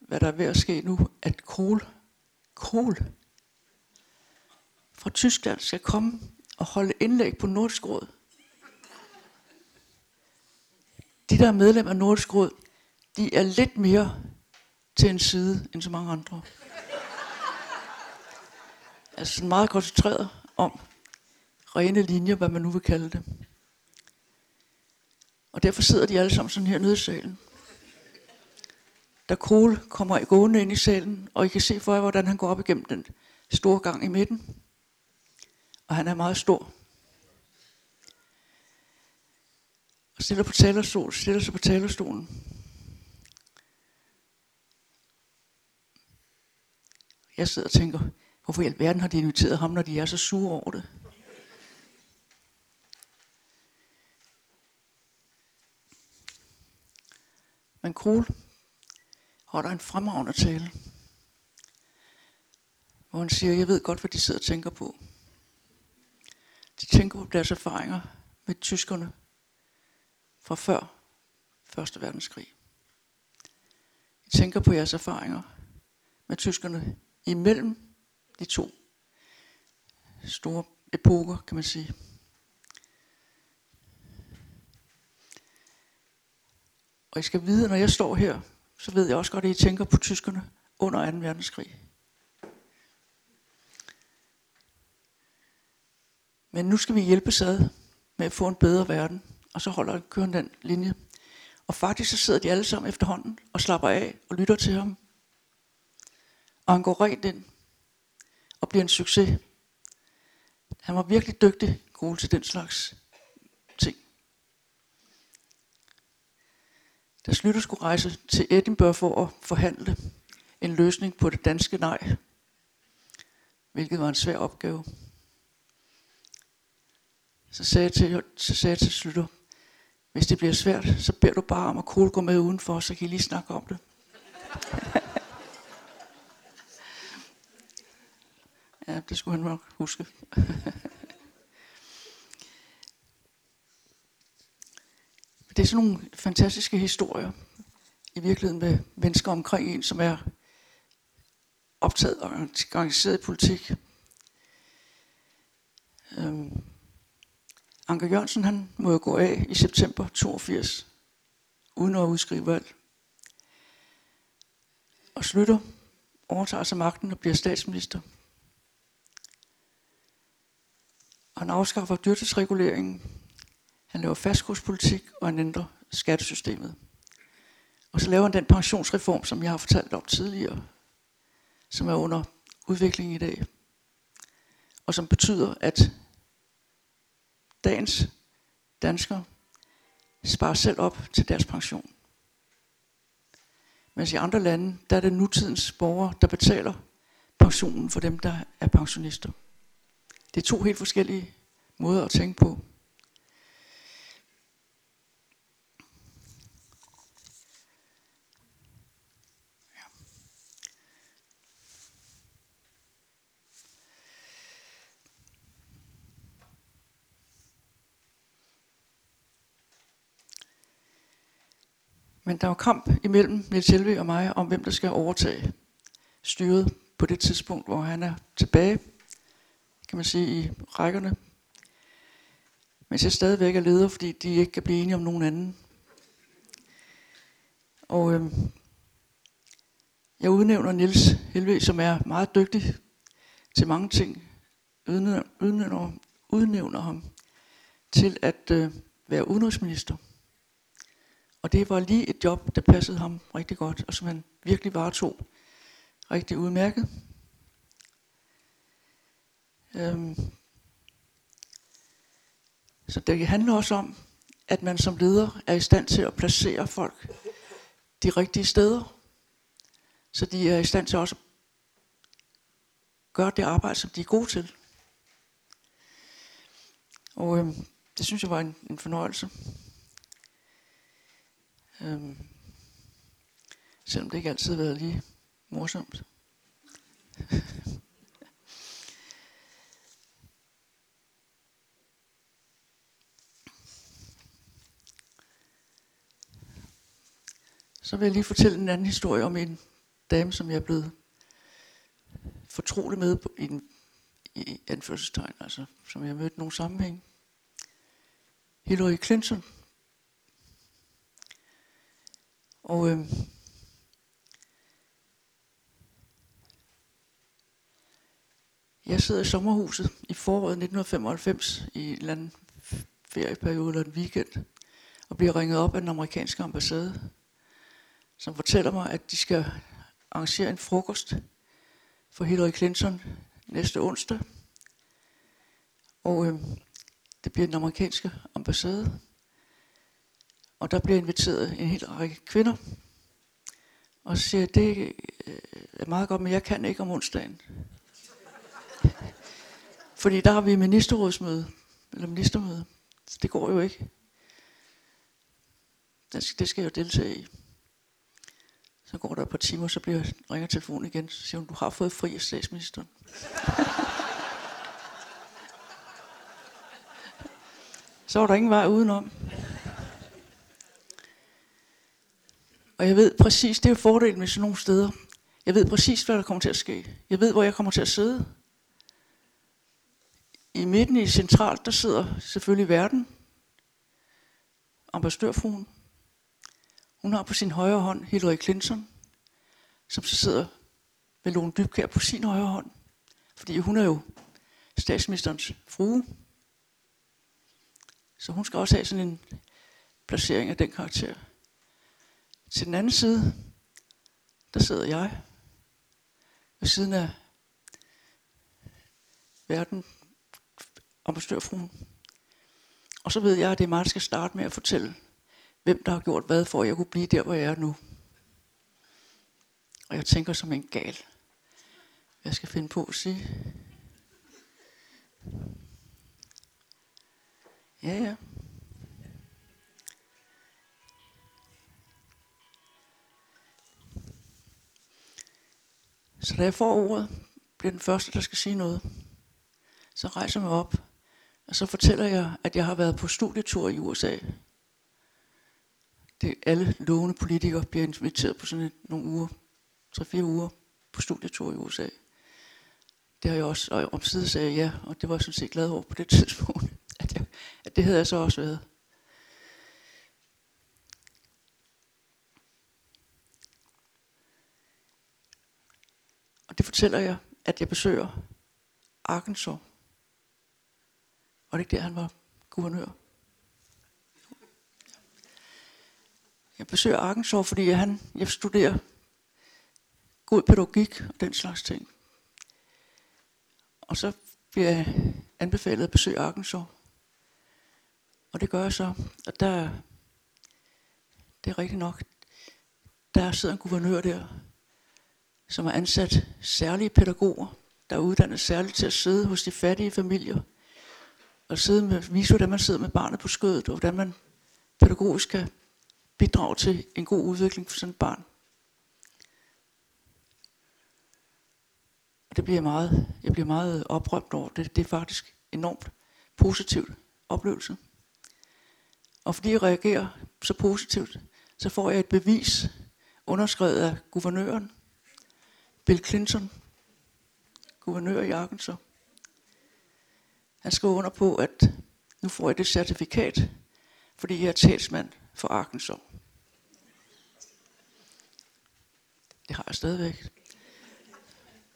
hvad der er ved at ske nu, at Kohl, Kohl fra Tyskland skal komme og holde indlæg på Nordisk Råd. De, der er medlem af Nordisk Råd, de er lidt mere til en side end så mange andre. Altså meget koncentreret om rene linjer, hvad man nu vil kalde det. Og derfor sidder de alle sammen sådan her nede i salen. Da Kohl kommer i gående ind i salen, og I kan se for jer, hvordan han går op igennem den store gang i midten. Og han er meget stor. Og stiller på talerstolen, stiller sig på talerstolen. Jeg sidder og tænker, hvorfor i alverden har de inviteret ham, når de er så sure over det? Men Krul holder en fremragende tale, hvor han siger, jeg ved godt, hvad de sidder og tænker på. De tænker på deres erfaringer med tyskerne fra før Første Verdenskrig. De tænker på jeres erfaringer med tyskerne imellem de to store epoker, kan man sige. Og I skal vide, når jeg står her, så ved jeg også godt, at I tænker på tyskerne under 2. verdenskrig. Men nu skal vi hjælpe ad med at få en bedre verden. Og så holder køren den linje. Og faktisk så sidder de alle sammen efterhånden og slapper af og lytter til ham. Og han går rent ind og bliver en succes. Han var virkelig dygtig god til den slags ting. Da Slytter skulle rejse til Edinburgh for at forhandle en løsning på det danske nej, hvilket var en svær opgave, så sagde jeg til, så sagde jeg til Slytter, hvis det bliver svært, så beder du bare om at Kohl gå med udenfor, så kan I lige snakke om det. (laughs) ja, det skulle han nok huske. (laughs) det er sådan nogle fantastiske historier, i virkeligheden med mennesker omkring en, som er optaget og engageret i politik. Øhm, Anker Jørgensen han må jo gå af i september 82, uden at udskrive valg. Og slutter, overtager sig magten og bliver statsminister. Og han afskaffer dyrtidsreguleringen. Han laver fastkurspolitik, og han ændrer skattesystemet. Og så laver han den pensionsreform, som jeg har fortalt om tidligere, som er under udvikling i dag. Og som betyder, at dagens danskere sparer selv op til deres pension. Mens i andre lande, der er det nutidens borgere, der betaler pensionen for dem, der er pensionister. Det er to helt forskellige måder at tænke på. Men der var kamp imellem Niels Helve og mig om, hvem der skal overtage styret på det tidspunkt, hvor han er tilbage, kan man sige, i rækkerne. Mens jeg stadigvæk er leder, fordi de ikke kan blive enige om nogen anden. Og øhm, jeg udnævner Niels Helve, som er meget dygtig til mange ting. Udnævner, udnævner, udnævner ham til at øh, være udenrigsminister. Og det var lige et job, der passede ham rigtig godt, og som han virkelig varetog rigtig udmærket. Øhm, Så det handler også om, at man som leder er i stand til at placere folk de rigtige steder. Så de er i stand til også at gøre det arbejde, som de er gode til. Og øhm, det synes jeg var en, en fornøjelse. Øhm, selvom det ikke altid har været lige morsomt. (laughs) Så vil jeg lige fortælle en anden historie om en dame, som jeg er blevet fortrolig med i, en, i anførselstegn, altså, som jeg har mødt i nogle sammenhæng. Hillary Clinton. Og øh, jeg sidder i sommerhuset i foråret 1995 i en eller anden ferieperiode eller en weekend, og bliver ringet op af den amerikanske ambassade som fortæller mig, at de skal arrangere en frokost for Hillary Clinton næste onsdag. Og øh, det bliver den amerikanske ambassade. Og der bliver inviteret en hel række kvinder. Og så siger jeg, det øh, er meget godt, men jeg kan ikke om onsdagen. (laughs) Fordi der har vi ministerrådsmøde, eller ministermøde. Så det går jo ikke. Det skal jeg jo deltage i. Så går der et par timer, så bliver, ringer telefonen igen, så siger hun, du har fået fri af statsministeren. (laughs) så var der ingen vej udenom. Og jeg ved præcis, det er jo fordelen med sådan nogle steder. Jeg ved præcis, hvad der kommer til at ske. Jeg ved, hvor jeg kommer til at sidde. I midten i centralt, der sidder selvfølgelig verden. Ambassadørfruen. Hun har på sin højre hånd Hillary Clinton, som så sidder med Lone Dybkær på sin højre hånd. Fordi hun er jo statsministerens frue. Så hun skal også have sådan en placering af den karakter. Til den anden side, der sidder jeg ved siden af verden ambassadørfruen. Og så ved jeg, at det er mig, der skal starte med at fortælle hvem der har gjort hvad for, at jeg kunne blive der, hvor jeg er nu. Og jeg tænker som en gal. Hvad skal jeg finde på at sige? Ja, ja. Så da jeg får ordet, bliver den første, der skal sige noget. Så rejser jeg mig op, og så fortæller jeg, at jeg har været på studietur i USA det, alle lovende politikere bliver inviteret på sådan et, nogle uger, tre-fire uger på studietur i USA. Det har jeg også, og omsider sagde ja, og det var jeg sådan set glad over på det (laughs) tidspunkt, at, jeg, at det havde jeg så også været. Og det fortæller jeg, at jeg besøger Arkansas. Var det ikke der, han var guvernør? Jeg besøger Arkansas, fordi jeg, han, jeg studerer god pædagogik og den slags ting. Og så bliver jeg anbefalet at besøge Arkansas. Og det gør jeg så. Og der, det er rigtigt nok, der sidder en guvernør der, som har ansat særlige pædagoger, der er uddannet særligt til at sidde hos de fattige familier, og sidde med, vise, hvordan man sidder med barnet på skødet, og hvordan man pædagogisk kan bidrage til en god udvikling for sådan et barn. Og det bliver jeg meget, jeg bliver meget oprømt over. Det, det er faktisk enormt positivt oplevelse. Og fordi jeg reagerer så positivt, så får jeg et bevis underskrevet af guvernøren, Bill Clinton, guvernør i Arkansas. Han skrev under på, at nu får jeg det certifikat, fordi jeg er talsmand for Arkansas. Det har jeg stadigvæk.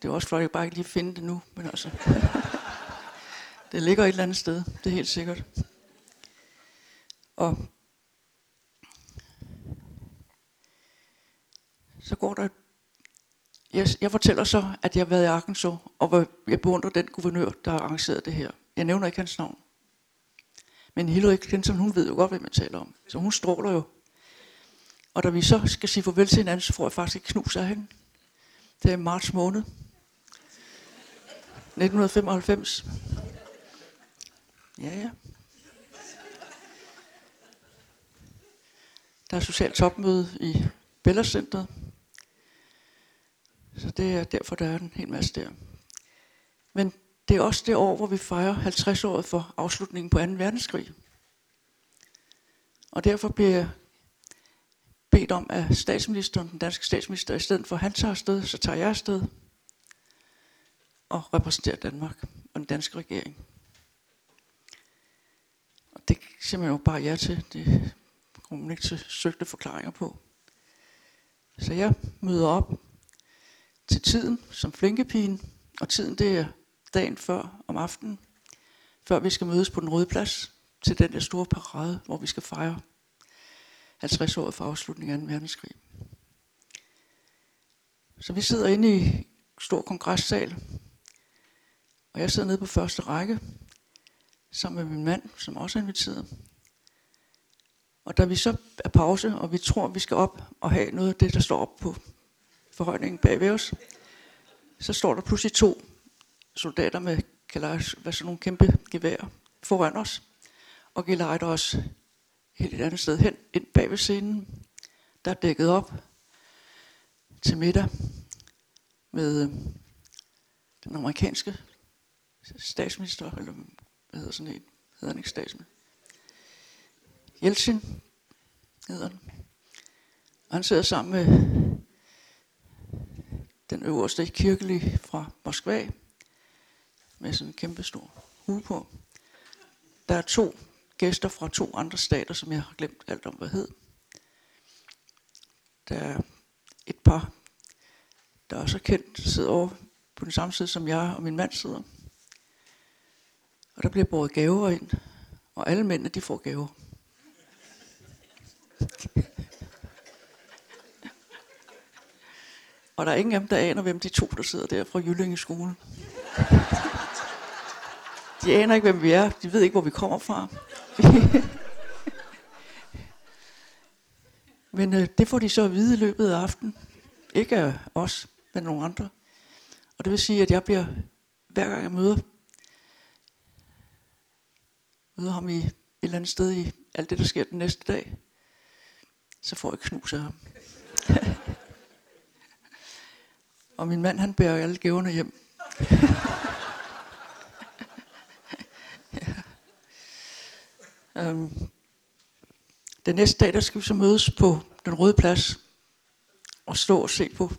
Det er også flot, at jeg bare ikke lige finde det nu, men altså. (laughs) det ligger et eller andet sted, det er helt sikkert. Og så går der jeg, jeg fortæller så, at jeg har været i Arkansas, og jeg beundrer den guvernør, der har arrangeret det her. Jeg nævner ikke hans navn. Men Hillary Clinton, hun ved jo godt, hvad man taler om. Så hun stråler jo. Og da vi så skal sige farvel til hinanden, så får jeg faktisk et knus af hende. Det er i marts måned. 1995. Ja, ja. Der er socialt topmøde i Bella så det er derfor, der er en hel masse der. Men det er også det år, hvor vi fejrer 50 år for afslutningen på 2. verdenskrig. Og derfor bliver jeg bedt om, at statsministeren, den danske statsminister, i stedet for at han tager afsted, så tager jeg afsted og repræsenterer Danmark og den danske regering. Og det siger man jo bare ja til. Det kommer man ikke til søgte forklaringer på. Så jeg møder op til tiden som flinkepigen, og tiden det er dagen før om aftenen, før vi skal mødes på den røde plads til den der store parade, hvor vi skal fejre 50 år for afslutningen af 2. verdenskrig. Så vi sidder inde i stor kongressal, og jeg sidder nede på første række, sammen med min mand, som også er inviteret. Og da vi så er pause, og vi tror, vi skal op og have noget af det, der står op på forhøjningen bagved os, så står der pludselig to soldater med kalash, hvad sådan nogle kæmpe gevær foran os, og gelejder os helt et andet sted hen, ind bag ved scenen, der er dækket op til middag med øh, den amerikanske statsminister, eller hvad hedder sådan en, hedder han ikke statsminister? Jeltsin hedder han. Og han sidder sammen med den øverste kirkelige fra Moskva, med sådan en kæmpe stor hue på. Der er to gæster fra to andre stater, som jeg har glemt alt om, hvad hed. Der er et par, der også er kendt, sidder over på den samme side, som jeg og min mand sidder. Og der bliver båret gaver ind, og alle mændene, de får gaver. Og der er ingen af dem, der aner, hvem de to, der sidder der fra Jyllinge skole. De aner ikke, hvem vi er. De ved ikke, hvor vi kommer fra. (laughs) men øh, det får de så at vide i løbet af aftenen. Ikke af os, men nogle andre. Og det vil sige, at jeg bliver, hver gang jeg møder, møder ham i et eller andet sted i alt det, der sker den næste dag, så får jeg knus af ham. (laughs) og min mand, han bærer alle gaverne hjem. (laughs) Øhm, den næste dag, der skal vi så mødes på den røde plads og stå og se på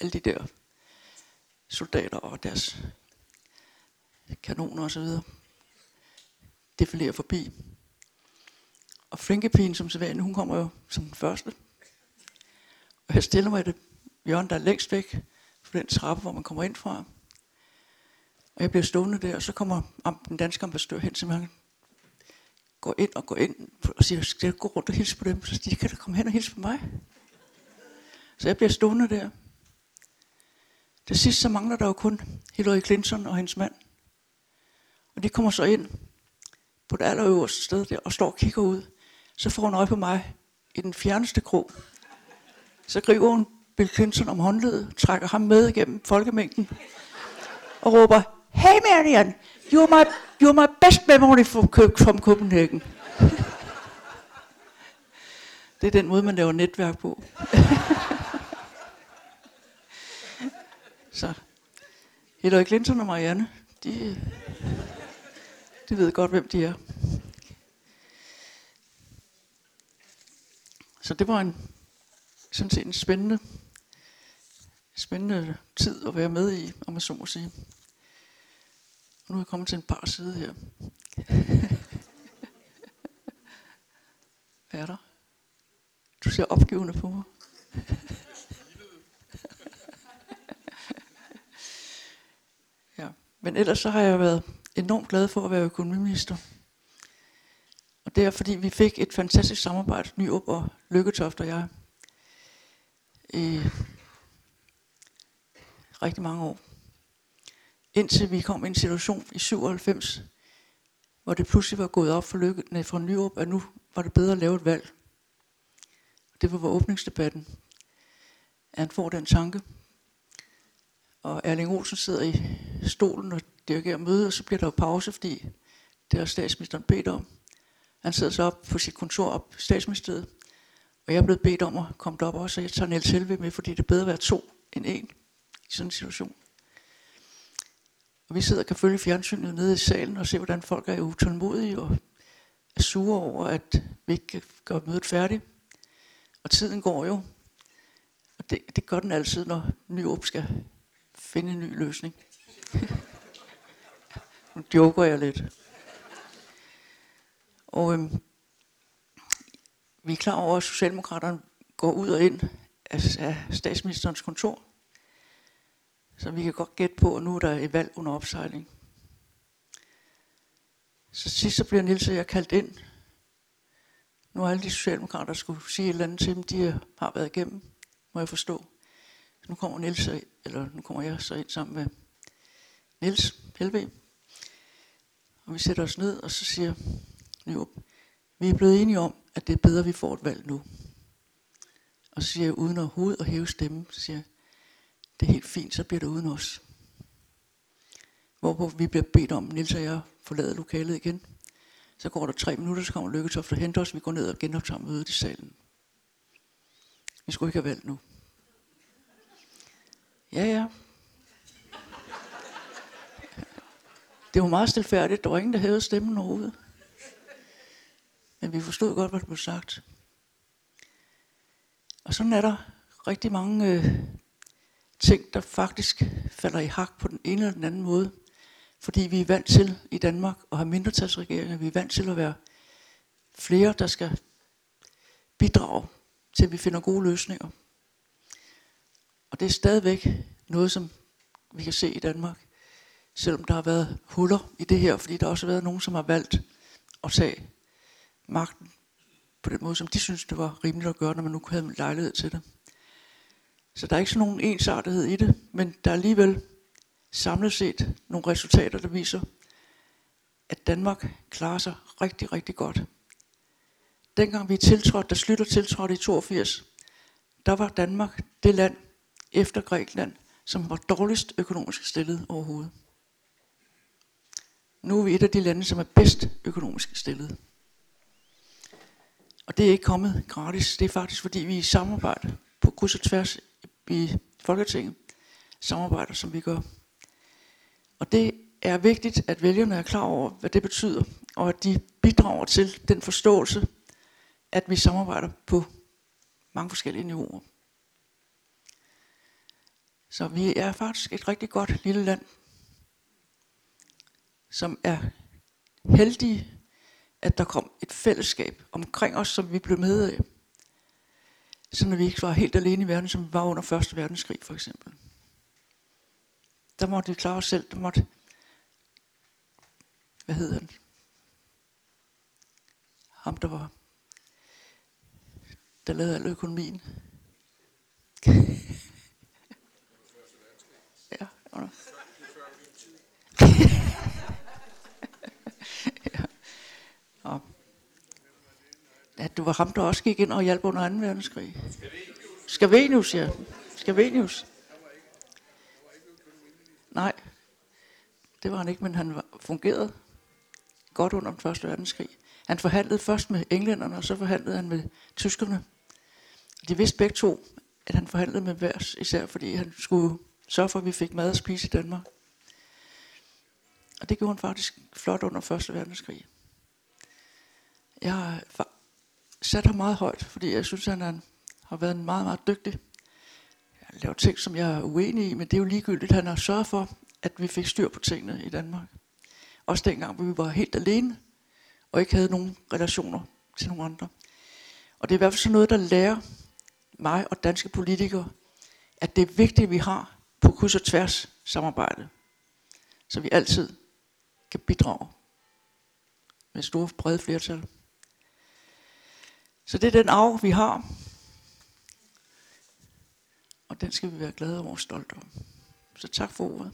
alle de der soldater og deres kanoner og så videre defilerer forbi. Og Flinkepigen som sædvanligt, hun kommer jo som den første. Og jeg stiller mig i det hjørne, der er længst væk på den trappe, hvor man kommer ind fra. Og jeg bliver stående der, og så kommer den danske ambassadør hen til mig går ind og går ind og siger, skal jeg gå rundt og hilse på dem? Så siger de, kan du komme hen og hilse på mig? Så jeg bliver stående der. Til sidst så mangler der jo kun Hillary Clinton og hendes mand. Og de kommer så ind på det allerøverste sted der og står og kigger ud. Så får hun øje på mig i den fjerneste krog. Så griber hun Bill Clinton om håndledet, trækker ham med igennem folkemængden og råber, Hey Marian, you're my, you're my best memory from, from Copenhagen. (laughs) Det er den måde, man laver netværk på. (laughs) Så Hillary Clinton og Marianne, de, de ved godt, hvem de er. Så det var en, sådan set en spændende, spændende tid at være med i, om man så må sige. Nu er jeg kommet til en par side her. (laughs) Hvad er der? Du ser opgivende på mig. (laughs) ja. Men ellers så har jeg været enormt glad for at være økonomiminister. Og det er fordi vi fik et fantastisk samarbejde, Nyrup og Lykketoft og jeg, i rigtig mange år indtil vi kom i en situation i 97, hvor det pludselig var gået op for, Lykke, nej, for Nyrup, at nu var det bedre at lave et valg. Det var åbningsdebatten. At han får den tanke. Og Erling Olsen sidder i stolen og dirigerer møde, og så bliver der jo pause, fordi det har statsministeren bedt om. Han sidder så op på sit kontor op i statsministeriet, og jeg er blevet bedt om at komme derop også, og jeg tager Niels Helve med, fordi det er bedre at være to end en i sådan en situation. Og vi sidder og kan følge fjernsynet nede i salen og se, hvordan folk er utålmodige og er sure over, at vi ikke kan gøre mødet færdigt. Og tiden går jo. Og det, det gør den altid, når Nyrup skal finde en ny løsning. (laughs) nu joker jeg lidt. Og øhm, vi er klar over, at Socialdemokraterne går ud og ind af, af statsministerens kontor. Så vi kan godt gætte på, at nu er der et valg under opsejling. Så sidst så bliver Nils og jeg kaldt ind. Nu er alle de socialdemokrater, der skulle sige et eller andet til dem, de har været igennem, må jeg forstå. Så nu kommer Niels, eller nu kommer jeg så ind sammen med Niels Helve. Og vi sætter os ned, og så siger Nyrup, vi er blevet enige om, at det er bedre, at vi får et valg nu. Og så siger jeg, uden overhovedet at hæve stemmen, så siger jeg, det er helt fint, så bliver det uden os. Hvorpå vi bliver bedt om, Nils og jeg forlader lokalet igen. Så går der tre minutter, så kommer Lykketoft og henter os. Vi går ned og genoptager mødet i salen. Vi skulle ikke have valgt nu. Ja, ja. Det var meget stilfærdigt. Der var ingen, der hævede stemmen overhovedet. Men vi forstod godt, hvad der blev sagt. Og sådan er der rigtig mange øh, ting, der faktisk falder i hak på den ene eller den anden måde. Fordi vi er vant til i Danmark at have mindretalsregeringer. Vi er vant til at være flere, der skal bidrage til, at vi finder gode løsninger. Og det er stadigvæk noget, som vi kan se i Danmark. Selvom der har været huller i det her, fordi der også har været nogen, som har valgt at tage magten på den måde, som de synes, det var rimeligt at gøre, når man nu havde lejlighed til det. Så der er ikke sådan nogen ensartethed i det, men der er alligevel samlet set nogle resultater, der viser, at Danmark klarer sig rigtig, rigtig godt. Dengang vi tiltrådte, da Slytter tiltrådte i 82, der var Danmark det land efter Grækenland, som var dårligst økonomisk stillet overhovedet. Nu er vi et af de lande, som er bedst økonomisk stillet. Og det er ikke kommet gratis. Det er faktisk, fordi vi i samarbejde på kryds og tværs i Folketinget samarbejder, som vi gør. Og det er vigtigt, at vælgerne er klar over, hvad det betyder, og at de bidrager til den forståelse, at vi samarbejder på mange forskellige niveauer. Så vi er faktisk et rigtig godt lille land, som er heldige, at der kom et fællesskab omkring os, som vi blev med af. Så når vi ikke var helt alene i verden, som vi var under Første Verdenskrig for eksempel. Der måtte vi klare os selv. Der måtte, hvad hed han? Ham, der var, der lavede al økonomien. (laughs) ja, under. At det var ham, der også gik ind og hjalp under 2. verdenskrig. Skavenius, ja. Skavenius. Nej, det var han ikke, men han var, fungerede godt under den første verdenskrig. Han forhandlede først med englænderne, og så forhandlede han med tyskerne. De vidste begge to, at han forhandlede med hver især fordi han skulle sørge for, at vi fik mad at spise i Danmark. Og det gjorde han faktisk flot under første verdenskrig. Jeg sat ham meget højt, fordi jeg synes, han han har været en meget, meget dygtig. Jeg laver ting, som jeg er uenig i, men det er jo ligegyldigt. Han har sørget for, at vi fik styr på tingene i Danmark. Også dengang, hvor vi var helt alene, og ikke havde nogen relationer til nogen andre. Og det er i hvert fald sådan noget, der lærer mig og danske politikere, at det er vigtigt, at vi har på kryds og tværs samarbejde. Så vi altid kan bidrage med store brede flertal. Så det er den arv, vi har. Og den skal vi være glade over og stolte om. Så tak for ordet.